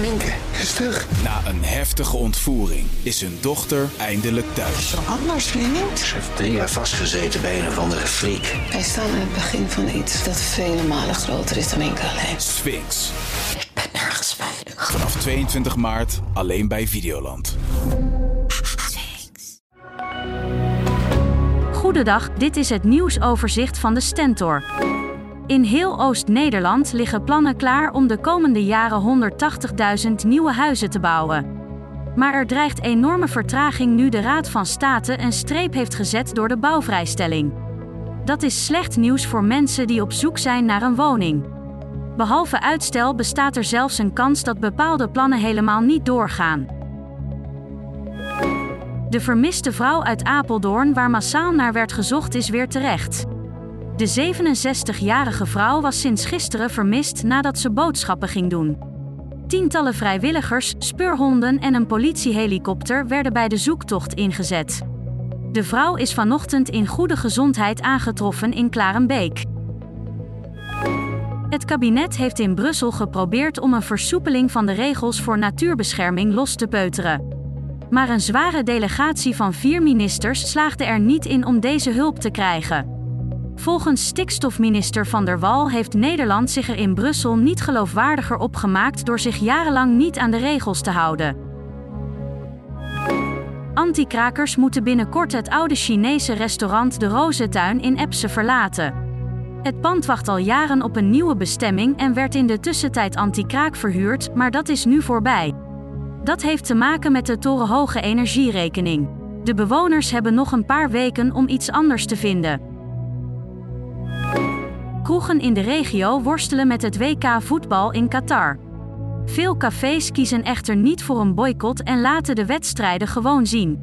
Minke is terug. Na een heftige ontvoering is hun dochter eindelijk thuis. Anders vriend. Ze heeft drie jaar vastgezeten bij een of andere freak. Wij staan aan het begin van iets dat vele malen groter is dan Minke alleen. Sphinx. Ik ben nergens veilig. Vanaf 22 maart alleen bij Videoland. Goedendag, dit is het nieuwsoverzicht van de Stentor. In heel Oost-Nederland liggen plannen klaar om de komende jaren 180.000 nieuwe huizen te bouwen. Maar er dreigt enorme vertraging nu de Raad van State een streep heeft gezet door de bouwvrijstelling. Dat is slecht nieuws voor mensen die op zoek zijn naar een woning. Behalve uitstel bestaat er zelfs een kans dat bepaalde plannen helemaal niet doorgaan. De vermiste vrouw uit Apeldoorn, waar massaal naar werd gezocht, is weer terecht. De 67-jarige vrouw was sinds gisteren vermist nadat ze boodschappen ging doen. Tientallen vrijwilligers, speurhonden en een politiehelikopter werden bij de zoektocht ingezet. De vrouw is vanochtend in goede gezondheid aangetroffen in Klarenbeek. Het kabinet heeft in Brussel geprobeerd om een versoepeling van de regels voor natuurbescherming los te peuteren. Maar een zware delegatie van vier ministers slaagde er niet in om deze hulp te krijgen. Volgens stikstofminister Van der Wal heeft Nederland zich er in Brussel niet geloofwaardiger op gemaakt door zich jarenlang niet aan de regels te houden. Antikrakers moeten binnenkort het oude Chinese restaurant De Rozentuin in Epse verlaten. Het pand wacht al jaren op een nieuwe bestemming en werd in de tussentijd antikraak verhuurd, maar dat is nu voorbij. Dat heeft te maken met de torenhoge energierekening. De bewoners hebben nog een paar weken om iets anders te vinden. Kroegen in de regio worstelen met het WK voetbal in Qatar. Veel cafés kiezen echter niet voor een boycott en laten de wedstrijden gewoon zien.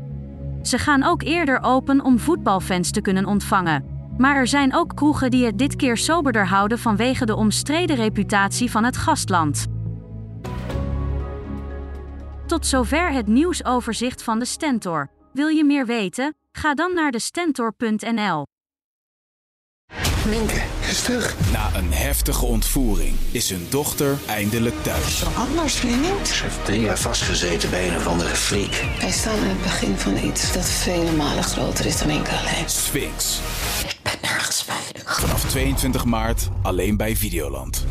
Ze gaan ook eerder open om voetbalfans te kunnen ontvangen. Maar er zijn ook kroegen die het dit keer soberder houden vanwege de omstreden reputatie van het gastland. Tot zover het nieuwsoverzicht van de Stentor. Wil je meer weten? Ga dan naar de stentor.nl. Minke is terug. Na een heftige ontvoering is hun dochter eindelijk thuis. Anders vriend. Ze heeft drie jaar vastgezeten bij een of andere freak. Wij staan aan het begin van iets dat vele malen groter is dan Minke alleen. Sphinx. Ik ben nergens veilig. Vanaf 22 maart alleen bij Videoland.